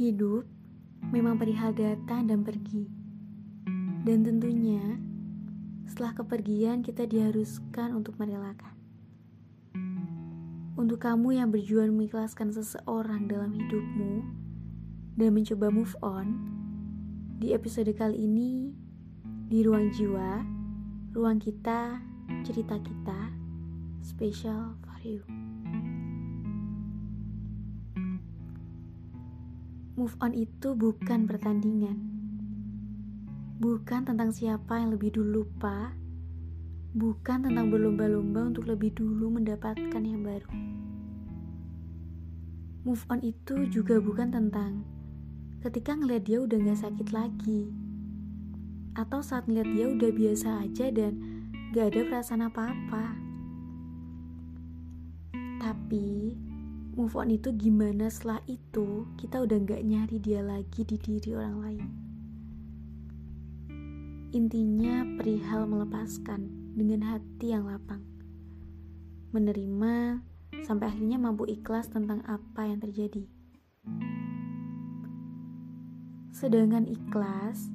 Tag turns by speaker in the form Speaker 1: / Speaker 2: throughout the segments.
Speaker 1: Hidup memang perihal datang dan pergi. Dan tentunya setelah kepergian kita diharuskan untuk merelakan. Untuk kamu yang berjuang mengikhlaskan seseorang dalam hidupmu dan mencoba move on, di episode kali ini di ruang jiwa, ruang kita, cerita kita, special for you. Move on itu bukan pertandingan. Bukan tentang siapa yang lebih dulu lupa. Bukan tentang berlomba-lomba untuk lebih dulu mendapatkan yang baru. Move on itu juga bukan tentang ketika ngeliat dia udah gak sakit lagi. Atau saat ngeliat dia udah biasa aja dan gak ada perasaan apa-apa. Tapi move on itu gimana setelah itu kita udah gak nyari dia lagi di diri orang lain. Intinya perihal melepaskan dengan hati yang lapang. Menerima sampai akhirnya mampu ikhlas tentang apa yang terjadi. Sedangkan ikhlas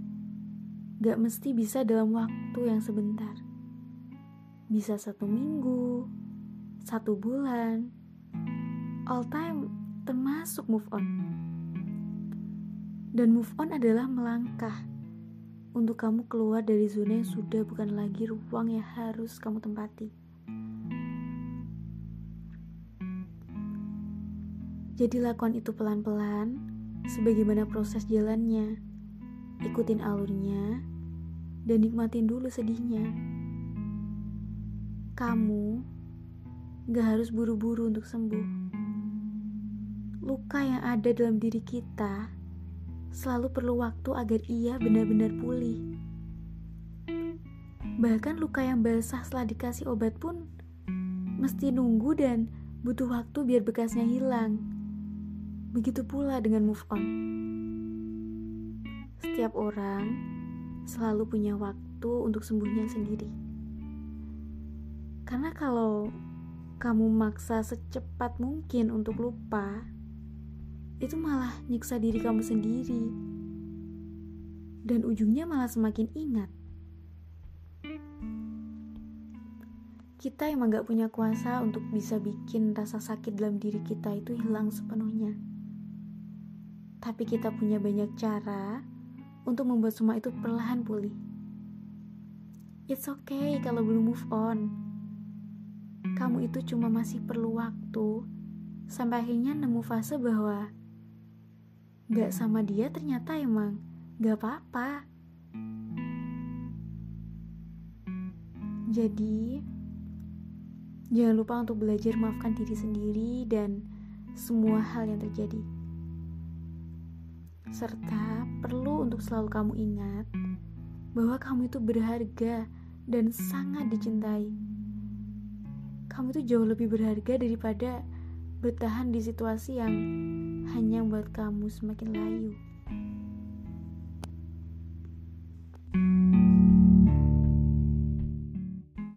Speaker 1: gak mesti bisa dalam waktu yang sebentar. Bisa satu minggu, satu bulan, all time termasuk move on. Dan move on adalah melangkah untuk kamu keluar dari zona yang sudah bukan lagi ruang yang harus kamu tempati. Jadi lakukan itu pelan-pelan, sebagaimana proses jalannya. Ikutin alurnya, dan nikmatin dulu sedihnya. Kamu gak harus buru-buru untuk sembuh luka yang ada dalam diri kita selalu perlu waktu agar ia benar-benar pulih. Bahkan luka yang basah setelah dikasih obat pun mesti nunggu dan butuh waktu biar bekasnya hilang. Begitu pula dengan move on. Setiap orang selalu punya waktu untuk sembuhnya sendiri. Karena kalau kamu maksa secepat mungkin untuk lupa, itu malah nyiksa diri kamu sendiri. Dan ujungnya malah semakin ingat. Kita emang gak punya kuasa untuk bisa bikin rasa sakit dalam diri kita itu hilang sepenuhnya. Tapi kita punya banyak cara untuk membuat semua itu perlahan pulih. It's okay kalau belum move on. Kamu itu cuma masih perlu waktu sampai akhirnya nemu fase bahwa gak sama dia ternyata emang gak apa-apa. Jadi, jangan lupa untuk belajar maafkan diri sendiri dan semua hal yang terjadi. Serta perlu untuk selalu kamu ingat bahwa kamu itu berharga dan sangat dicintai. Kamu itu jauh lebih berharga daripada bertahan di situasi yang hanya buat kamu semakin layu.